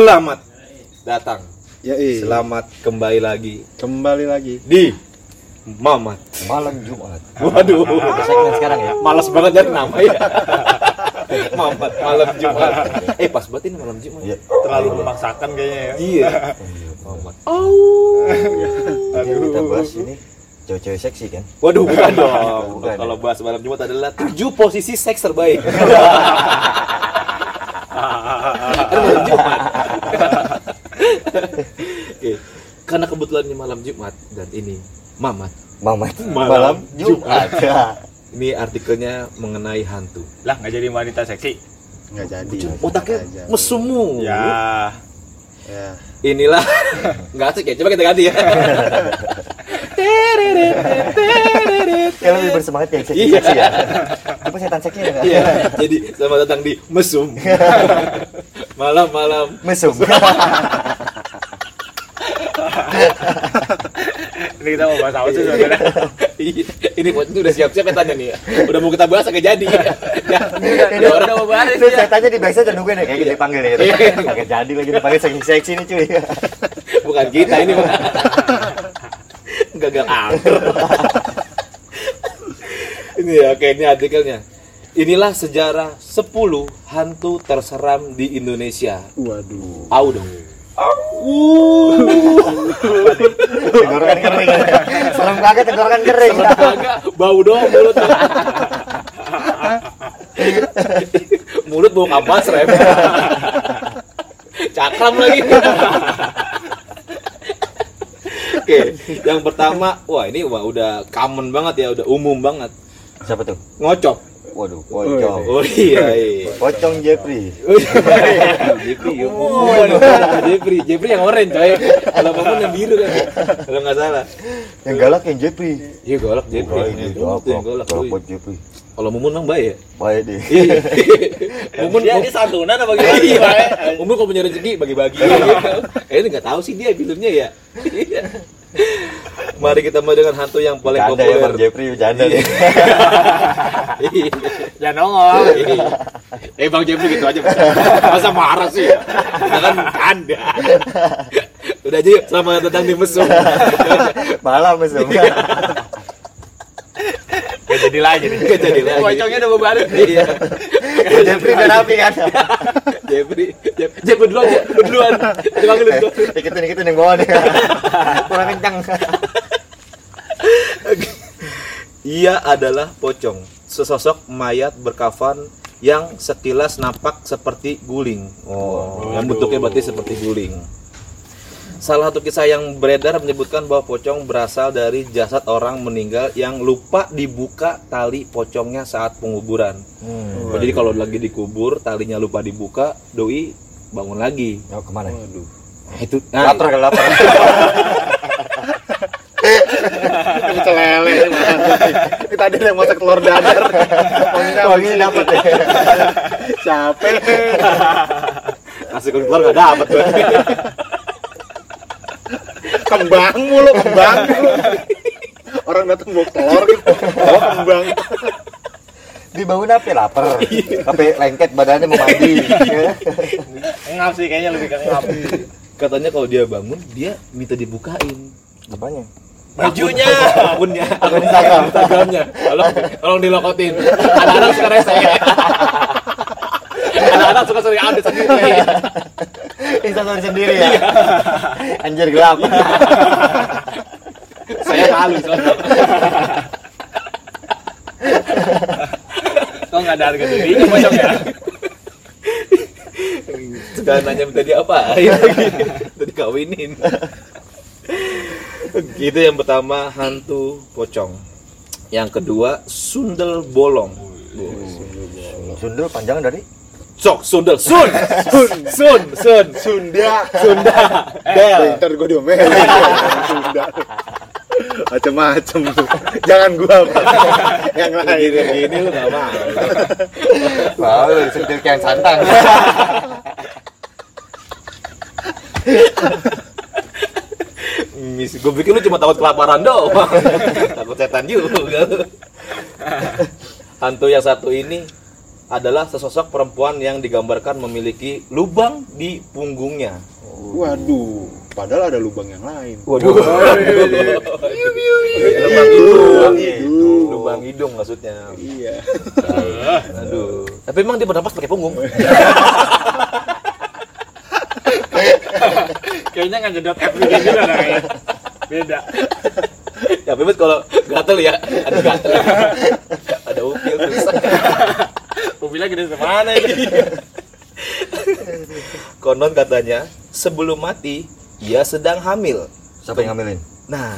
Selamat datang. Yoi. Selamat kembali lagi Kembali lagi. di Mamat. malam Jumat. Waduh, Ada segmen sekarang ya. malas banget dari nama ya. Mamat malam Jumat. Eh pas banget ini malam Jumat. Iya. Terlalu memaksakan kayaknya ya. Iya. Mamat. Oh. Jadi kita bahas ini cewek-cewek seksi kan. Waduh, bukan dong. Bukan, Kalau ya? bahas malam Jumat adalah tujuh posisi seks terbaik. Kan malam Jumat. Oke. Ini malam Jumat dan ini Mamat. Mamat. Malam Malam Jumat. Ya. Ini artikelnya mengenai hantu. Lah nggak jadi wanita seksi. nggak jadi Otaknya mesummu. Ya. ya Inilah nggak asik ya. Coba kita ganti ya. Kayak lebih bersemangat yang seksi, Iya. seksi ya. Coba setan seksi ya. Iya. Jadi selamat datang di mesum. Malam-malam Mesum. Ini kita mau bahas apa sih sebenarnya? Iya, ini buat ini udah siap-siap ya tanya nih ya. Udah mau kita bahas agak jadi. Ya, Ini ada orang mau baris ya. Setannya di backstage dan nungguin ya kayak gitu dipanggil ya. Kagak jadi lagi dipanggil seksi seksi nih cuy. bukan kita ini Pak. Gagal angker. ini ya, oke ini artikelnya. Inilah sejarah 10 hantu terseram di Indonesia. waduh Au dong. Tenggorokan kering. Serem kaget tenggorokan kering. Bau dong mulut. mulut bau kapas rem. Cakram lagi. Oke, yang pertama, wah ini wah udah common banget ya, udah umum banget. Siapa tuh? Ngocok. Waduh, pocong. Oh iya, iya. Pocong Jeffrey. Oh, iya. Jeffrey, ya. Jeffrey, Jeffrey yang orange coy. Kalau Mamun yang biru kan. Kalau nggak salah. Yang galak yang Jeffrey. Iya golak Jeffrey. Oh, ini yang galak. Galak Jeffrey. Kalau Mumun emang baik ya? Baik deh. Iya. Mumun Dia ini santunan apa gimana? Iya. Mumun kalau punya rezeki bagi-bagi. Kayaknya nggak tahu sih dia filmnya ya. Iya. Mari kita mulai dengan hantu yang paling Bercanda ya Bang populer. Jeffrey, bercanda nih. Iya. Ya nongol. Iya. Eh Bang Jeffrey gitu aja. Masa marah sih? Kita kan bercanda. Udah aja yuk, selamat datang di Mesum. Malam mesum. Gak jadi lagi nih. Gak jadi lagi. Pocongnya udah bebarin. Iya. Jeffrey udah rapi kan. Jeffrey, Jeff- Jeffrey duluan, Jeff. duluan. Kita panggil dulu. Ikutin ikutin yang bawah nih. Kurang kencang. Ia adalah pocong, sesosok mayat berkafan yang sekilas nampak seperti guling. Oh, yang bentuknya berarti seperti guling. Salah satu kisah yang beredar menyebutkan bahwa pocong berasal dari jasad orang meninggal yang lupa dibuka tali pocongnya saat penguburan. Hmm. Oh, jadi kalau lagi dikubur talinya lupa dibuka, doi bangun lagi. Oh, ke mana? Nah, itu nah, Lapar kan lapar. pecel lele ini tadi ada yang masak telur dadar Pokoknya Oh, ini dapat ya. capek kasih telur nggak dapet gue. kembang mulu kembang mulu orang datang bawa telur gitu oh kembang Dibangun apa lapar. Apa lengket badannya mau mandi. Ngap sih kayaknya lebih ke ngap. Katanya kalau dia bangun dia minta dibukain. Apanya? Bajunya. akunnya Akun Instagram. Instagramnya tolong tolong dilokotin anak-anak suka rese anak-anak suka sering update sendiri Instastory sendiri ya. Anjir gelap. saya malu soalnya. Kok nggak ada harga dirinya pocongnya? sekarang nanya minta dia apa lagi? Minta dikawinin. Itu yang pertama hantu pocong. Yang kedua sundel bolong. Sundel panjangan dari sok sundel sun. Sun. Sun sun. Sunda sunda del. ntar gue diomelin Sunda macem-macem. Tuh jangan gua Pak. yang lain. Gini gini lu gak mau. Wow, sentil kayak santang. Mis, gue pikir lu cuma takut kelaparan doang. takut setan juga. Hantu yang satu ini adalah sesosok perempuan yang digambarkan memiliki lubang di punggungnya. Waduh, padahal ada lubang yang lain. Waduh. lubang hidung. Lubang hidung maksudnya. Iya. Aduh. Tapi emang dia bernapas pakai punggung. Kayaknya nggak jedot FVG juga dah kayaknya. Beda. ya Bebet kalau gatel ya, ada gatel. ada upil susah. Mobilnya gede semana ini. Konon katanya, sebelum mati ia sedang hamil. Siapa yang ngambilin? Nah,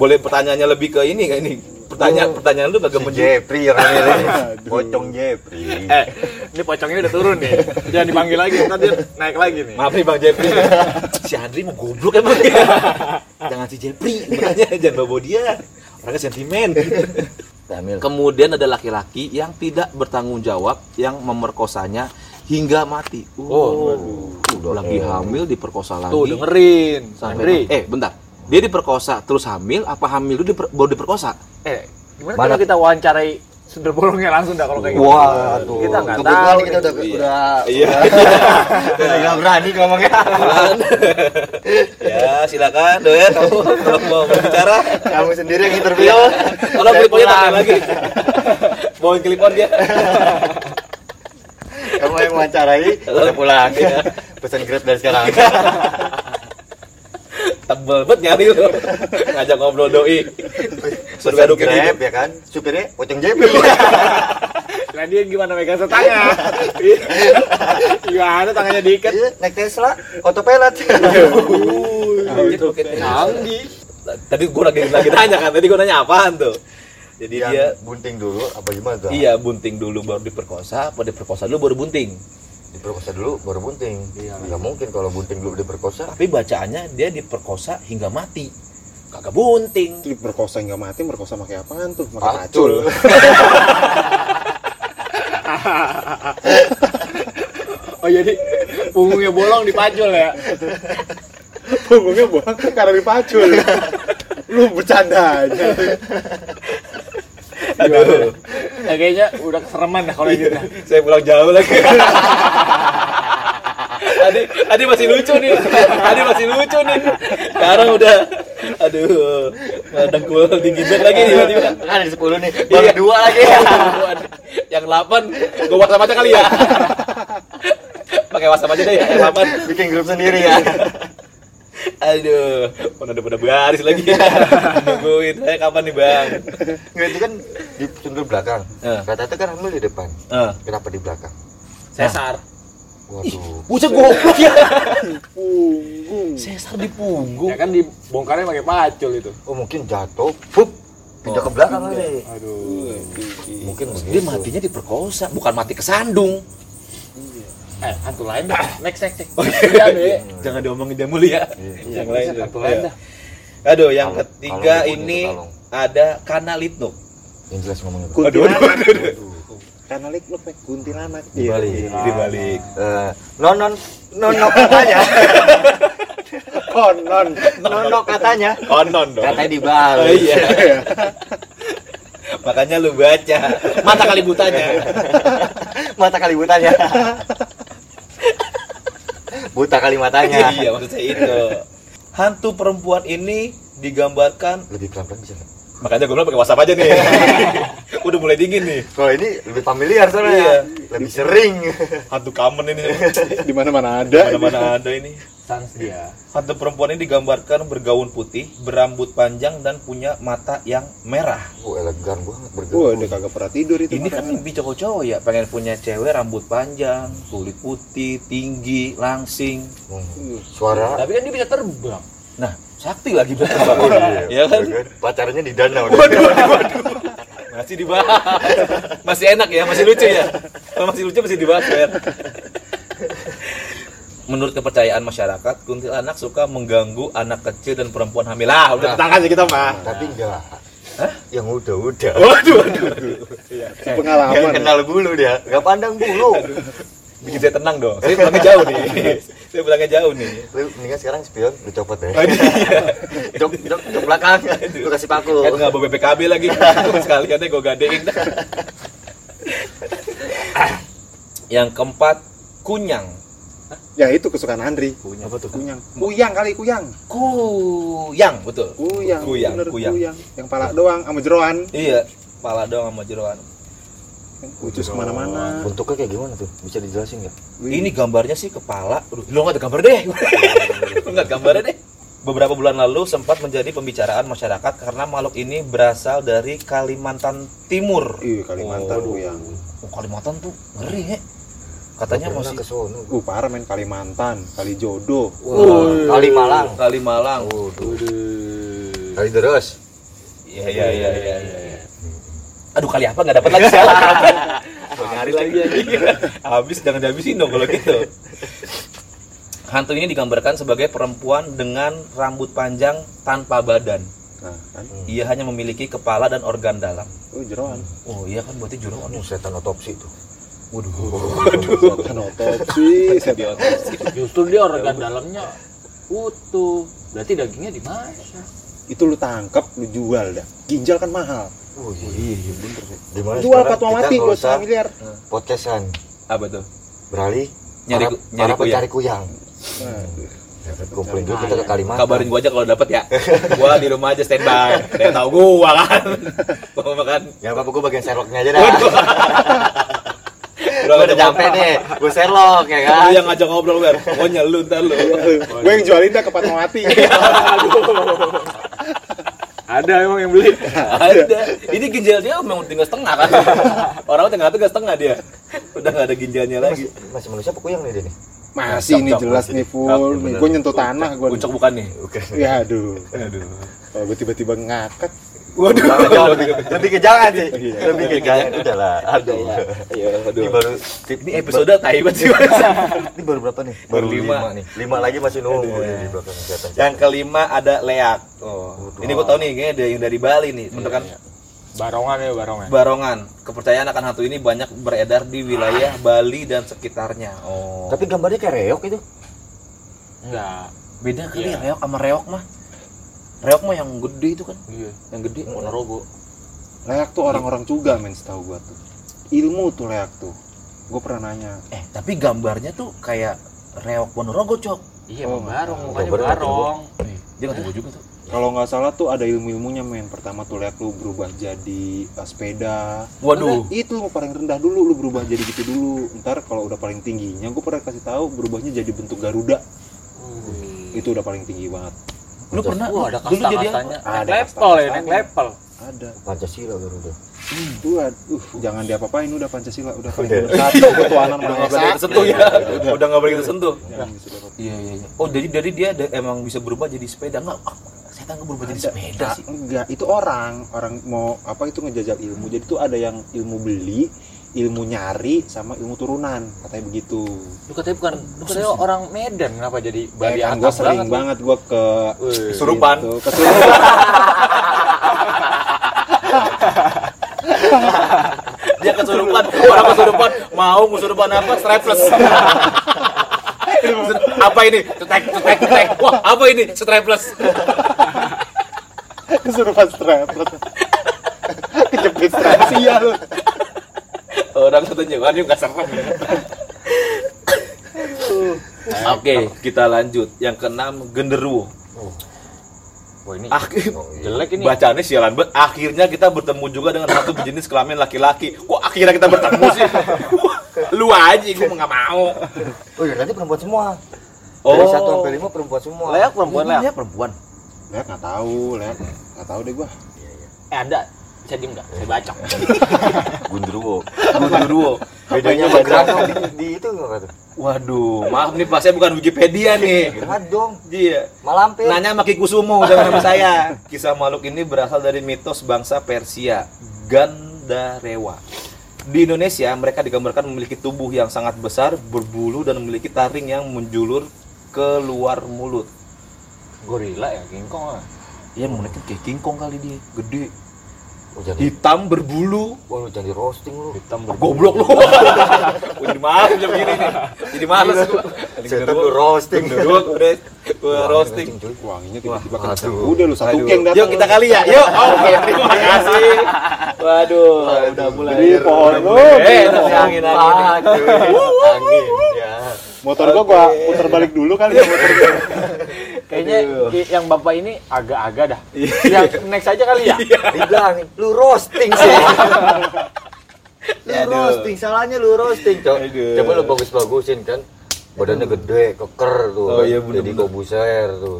boleh pertanyaannya lebih ke ini kayak ini. Pertanyaan pertanyaan lu kagak Si menjawab. Jepri yang ngambilin. Pocong Jepri. Eh, ini pocongnya udah turun nih. Jangan dipanggil lagi, ntar dia naik lagi nih. Maaf nih Bang Jepri. si Andri mau goblok emang. Jangan si Jepri, makanya jangan bawa dia. Orangnya sentimen. Hamil. Kemudian ada laki-laki yang tidak bertanggung jawab yang memerkosanya hingga mati. Oh, udah lagi hamil diperkosa lagi. Tuh dengerin, Sampai eh bentar. Dia diperkosa terus hamil apa hamil itu diper, baru diperkosa? Eh, gimana Mana? kalau kita wawancarai sundel bolongnya langsung dah kalau kayak gitu? Waduh. Kita nggak Kebetulan tahu. kita udah nih. udah Iya. udah nggak berani ngomongnya. ya, silakan do ya kamu kalau mau berbicara. Kamu sendiri yang interview. Kalau Saya kliponnya pakai lagi. Bawain klipon dia. Kamu yang wawancarai, saya pulang. Pesan Grab dari sekarang. Tebel banget nyari lu. Ngajak ngobrol doi. Suruh Pesan gadukin Grab hidup. ya kan? Supirnya pocong Jepri. Nah dia gimana megang setangnya? Gimana tangannya diikat? Iya, naik Tesla, autopilot. Anjir, pakai Tesla. Canggih. Tadi gua lagi lagi nanya kan, tadi gua nanya apaan tuh? Jadi Yang dia bunting dulu apa gimana tuh? iya bunting dulu baru diperkosa, apa diperkosa dulu baru bunting. Diperkosa dulu baru bunting. Iya. Nggak mungkin kalau bunting dulu diperkosa. Tapi bacaannya dia diperkosa hingga mati. Kagak bunting. Itu diperkosa nggak mati, merkosa pakai apaan tuh? Pakai Pacul. Oh jadi punggungnya bolong dipacul ya? Punggungnya buang karena dipacul. Lu bercanda aja. Aduh, Ya, kayaknya udah kesereman dah kalau gitu. saya pulang jauh lagi. Adi, Adi masih lucu nih. Adi masih lucu nih. Sekarang udah aduh, dengkul tinggi banget lagi tiba-tiba. Kan ada 10 nih, baru Iya. dua lagi. Yang 8 gua WhatsApp aja kali ya. Pakai WhatsApp aja deh ya, yang 8. Bikin grup sendiri ya. Aduh, mana udah pada baris lagi. Nungguin saya kapan nih, Bang? Nggak itu kan di sundul belakang. Eh. Kata itu kan hamil di depan. Eh, Kenapa di belakang? Sesar. Waduh. Bucah goblok ya. Punggung. Sesar di punggung. Ya kan dibongkarnya pakai pacul itu. Oh mungkin jatuh, pup, pindah ke belakang kali. Aduh. Mungkin begitu. Dia matinya diperkosa, bukan mati kesandung. Eh, hantu lain dah. Next, next, next. Iya, Be. Jangan diomongin dia mulu ya. Iya, yang lain. hantu lain Iya. dah. Aduh, yang ketiga ini ada kanalitnuk. Yang jelas ngomongnya. Bro. Kuntilanak. Karena lik lu pakai kuntilanak. Dibalik. Dibalik. Eh, nonon, nono katanya, Konon. nono katanya, Konon dong. katanya Oh, dibalik. iya. Makanya lu baca. Mata kali butanya. Mata kali butanya. Buta kali matanya. iya, maksud saya itu. Hantu perempuan ini digambarkan Lebih pelan-pelan bisa nggak? Makanya gue bilang pakai WhatsApp aja nih. Udah mulai dingin nih. Kalau ini lebih familiar soalnya. Iya. Lebih sering. Hantu kamen ini. Di mana-mana ada. Mana-mana ada ini. Sans dia. Hantu perempuan ini digambarkan bergaun putih, berambut panjang dan punya mata yang merah. Oh, elegan banget Wah, bergaul. udah kagak pernah tidur itu. Ini kan mimpi cowok-cowok ya, pengen punya cewek rambut panjang, kulit putih, tinggi, langsing. Hmm. Suara. Tapi kan dia bisa terbang. Nah, sakti lagi berkembang. ya kan? Pacarnya di danau. Masih dibahas. Masih enak ya, masih lucu ya. Kalau masih lucu masih dibahas ya. Menurut kepercayaan masyarakat, kuntilanak suka mengganggu anak kecil dan perempuan hamil. Ah, udah tetangga aja kita mah. Tapi enggak. Yang udah-udah. Waduh, waduh, waduh. Yang Pengalaman. kenal bulu dia, enggak pandang bulu. Bikin saya tenang dong. Saya pulangnya jauh nih. Saya pulangnya jauh nih. Lu mendingan sekarang spion lu copot deh. Oh, iya. Jok jok jok belakang. Lu kasih paku. Kan nggak bawa BPKB lagi. Sekalian deh gue gadein. Yang keempat, kunyang. Ya itu kesukaan Andri. Kunyang. Apa tuh? Kuyang. Kuyang kali kuyang. Kuyang, betul. Kuyang. Kuyang, bener, kuyang. Yang pala doang sama jeroan. Iya, kepala doang sama jeroan. Ucus ke mana-mana. Bentuknya kayak gimana tuh? Bisa dijelasin nggak? Ini gambarnya sih kepala. Aduh, Lu nggak ada gambar deh. Lu nggak ada gambarnya deh. Beberapa bulan lalu sempat menjadi pembicaraan masyarakat karena makhluk ini berasal dari Kalimantan Timur. Ih, Kalimantan Oh. kuyang. Oh, Kalimantan tuh ngeri ya. Katanya masih ke sono. Uh, parah main Kalimantan, Kali Jodoh. Wah, Kali Malang. Kalimalang. Kali terus. Iya iya iya iya iya. Aduh kali apa nggak dapat lagi salah. Nyari lagi Habis jangan dihabisin dong kalau gitu. Hantu ini digambarkan sebagai perempuan dengan rambut panjang tanpa badan. Nah, kan? Ia hanya memiliki kepala dan organ dalam. Oh, jeroan. Oh iya kan berarti jurawan. Oh, setan otopsi tuh. Kan otopsi, saya di otopsi. Justru dia organ dalamnya utuh. Berarti dagingnya dimasak. Itu lu tangkap, lu jual dah. Ginjal kan mahal. Oh iya, iya bener sih. Di mana Jual kita mati gua usah setengah miliar. podcastan Apa tuh? beralih Nyari para, nyari para kuyang. kuyang. Aduh. Kumpulin dulu kita ke Kalimantan. Kabarin gua aja kalau dapet ya. Gua di rumah aja standby. Dia tahu gua kan. Gua makan. Ya apa gua bagian Sherlocknya aja dah. Udah Gua udah nyampe nih, gua Sherlock ya kan. Lu yang ngajak ngobrol ber. Pokoknya lu ntar lu. Gue yang jualin dah ke Fatmawati. Ada emang yang beli. ada ini ginjal dia memang tinggal setengah kan orang tinggal tinggal setengah dia udah nggak ada ginjalnya lagi Masih, masih manusia apa kuyang nih dia nih? Masih cok, jelas nih full. Gue nyentuh tanah gue. bukan nih Ya aduh. aduh gue tiba-tiba ngakak. Waduh lebih, lebih ke jangan sih. Iya. Lebih ke jangan udah lah. Aduh. iya Ini aduh baru ini episode tai banget sih ini baru berapa nih? Baru lima. nih. Lima lagi masih nunggu di belakang yang kelima ada leak oh ini gua tahu nih kayaknya ada yang dari Bali nih bener kan Barongan ya barongan. barongan kepercayaan akan hantu ini banyak beredar di wilayah Bali dan sekitarnya oh Tapi gambarnya kayak reok itu. Enggak. beda kali Iya. reok sama reok mah reok mah yang gede itu kan Iya. yang gede Ponorogo. Leak tuh orang-orang juga men setahu gue tuh. Ilmu tuh leak tuh. Gue pernah nanya. eh tapi gambarnya tuh kayak reok Ponorogo cok Iya, Oh, Barong, mukanya barong. dia nggak tahu juga tuh Kalau nggak salah tuh ada ilmu-ilmunya men. Pertama tuh leak lu berubah jadi uh, sepeda. waduh Nah, itu mau paling rendah dulu lu berubah jadi gitu dulu. Ntar kalau udah paling tingginya gue pernah kasih tahu berubahnya jadi bentuk Garuda. Itu udah paling tinggi banget. Lu pernah? Wah, ada dulu jadi apa? kasta-kastanya. Ada Naik level ya, naik level. Ada. Pancasila Garuda. Tuh, uh, jangan diapa-apain udah Pancasila udah paling satu ketuhanan udah nggak boleh Esa. kita sentuh ya. Udah nggak boleh sentuh iya iya iya. Oh jadi dari dia ada- emang bisa berubah jadi sepeda? Nggak ah, saya nggak berubah jadi sepeda Ah, sih. enggak itu orang. Orang mau apa itu ngejajal ilmu. Jadi tuh ada yang ilmu beli ilmu nyari sama ilmu turunan katanya begitu. Lu katanya bukan, lu katanya orang Medan, kenapa jadi Bali kan gue sering banget? banget gue ke. Kesurupan. gitu, kesurupan dia kesurupan orang kesurupan mau kesurupan apa? Strapless. Apa ini? Cetek cetek cetek. Wah apa ini? Strapless. Kesurupan straplet kejepit strap sial orang katanya kan nggak serem Oke, kita lanjut. Yang keenam, genderuwo. Wah ini Akhir, jelek ini. bacaannya sialan banget. Akhirnya kita bertemu juga dengan satu berjenis kelamin laki-laki. Kok akhirnya kita bertemu sih? Lu aja, gue nggak mau. Oh iya, tadi perempuan semua. Oh. Dari satu sampai lima perempuan semua. Leak perempuan leak. Dia perempuan. lihat nggak tahu lihat nggak tahu deh gue Eh Anda bisa diem nggak? Saya bacok. Gundurwo. Genderuwo. Bedanya sama Grano di, di itu nggak tuh? Waduh, maaf nih Pak, saya bukan Wikipedia nih. Enggak dong. Iya. Malampir. Nanya sama Ki Kusumo jangan sama saya. Kisah makhluk ini berasal dari mitos bangsa Persia, Gandarewa. Di Indonesia, mereka digambarkan memiliki tubuh yang sangat besar, berbulu dan memiliki taring yang menjulur keluar mulut. Gorila ya, King Kong. ah. Ya mungkin kayak King Kong kali dia, gede, Oh, jadi hitam berbulu. Wah, lu jangan di roasting lu. Hitam Ah, Goblok lu. Gua jadi malas jam gini nih. Jadi malas gua. Setan lu roasting. Genderuwo udah Wah, roasting. Wanginya tiba-tiba aduh. Udah lu satu geng datang. Yuk kita kali ya. Yuk. Oke, terima kasih. Waduh, udah mulai. Jadi pohon lu. Eh, angin angin. Cuy. Angin, ya. Motor gua gua putar balik dulu kali ya motor gua. Kayaknya i- yang bapak ini agak-agak dah. Yang next aja kali ya. Dibilangin, lu roasting sih. lu Aduh. roasting, salahnya lu roasting, Cok. Aduh. Coba lu bagus-bagusin kan. Badannya gede, keker tuh. Oh, iya, bener-bener. Jadi kobuser tuh.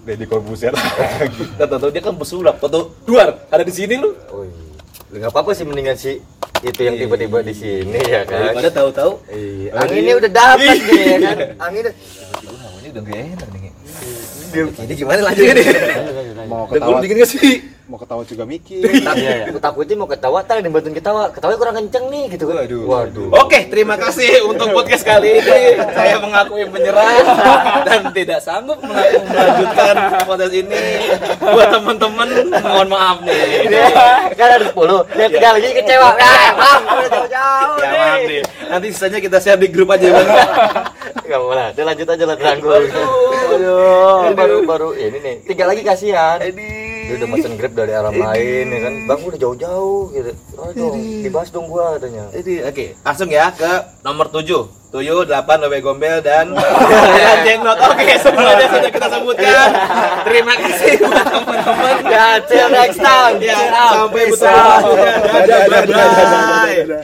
Dedi Corbuzier. Tahu-tahu dia kan pesulap. Tahu duar ada di sini lu. Oh iya. Enggak apa-apa sih mendingan si itu yang tiba-tiba di sini ya kan. Daripada tahu-tahu Iya, anginnya udah dapet nih ya kan. Anginnya tiba-tiba namanya udah gak enak nih. Jadi gimana lanjutnya nih? Mau ketawa bikin gak sih? mau ketawa juga mikir. Iya, Aku takutnya mau ketawa, tak dibantuin ketawa. Ketawanya kurang kenceng nih gitu kan. Waduh. Waduh. Oke, terima kasih untuk podcast kali ini. Saya mengakui menyerah dan tidak sanggup melanjutkan podcast ini. Buat teman-teman, mohon maaf nih. Kan ada 10, yang tiga lagi kecewa. Ah, bang, udah jauh-jauh Ya maaf nih. Nanti sisanya kita share di grup aja bang. Gak mau lah, dia lanjut aja lah. Aduh. Ini baru baru ini nih. Tiga lagi kasihan. Dia udah mesen grab dari alam lain ya kan. Bang udah jauh-jauh gitu. Aduh, dibahas dong gua katanya. Jadi oke, langsung ya ke nomor 7. Tuyul, 8, Wewe Gombel dan Jenglot. Oke, semuanya sudah kita sebutkan. Terima kasih buat teman-teman. Ya, till next time. Ya, sampai bertemu dadah.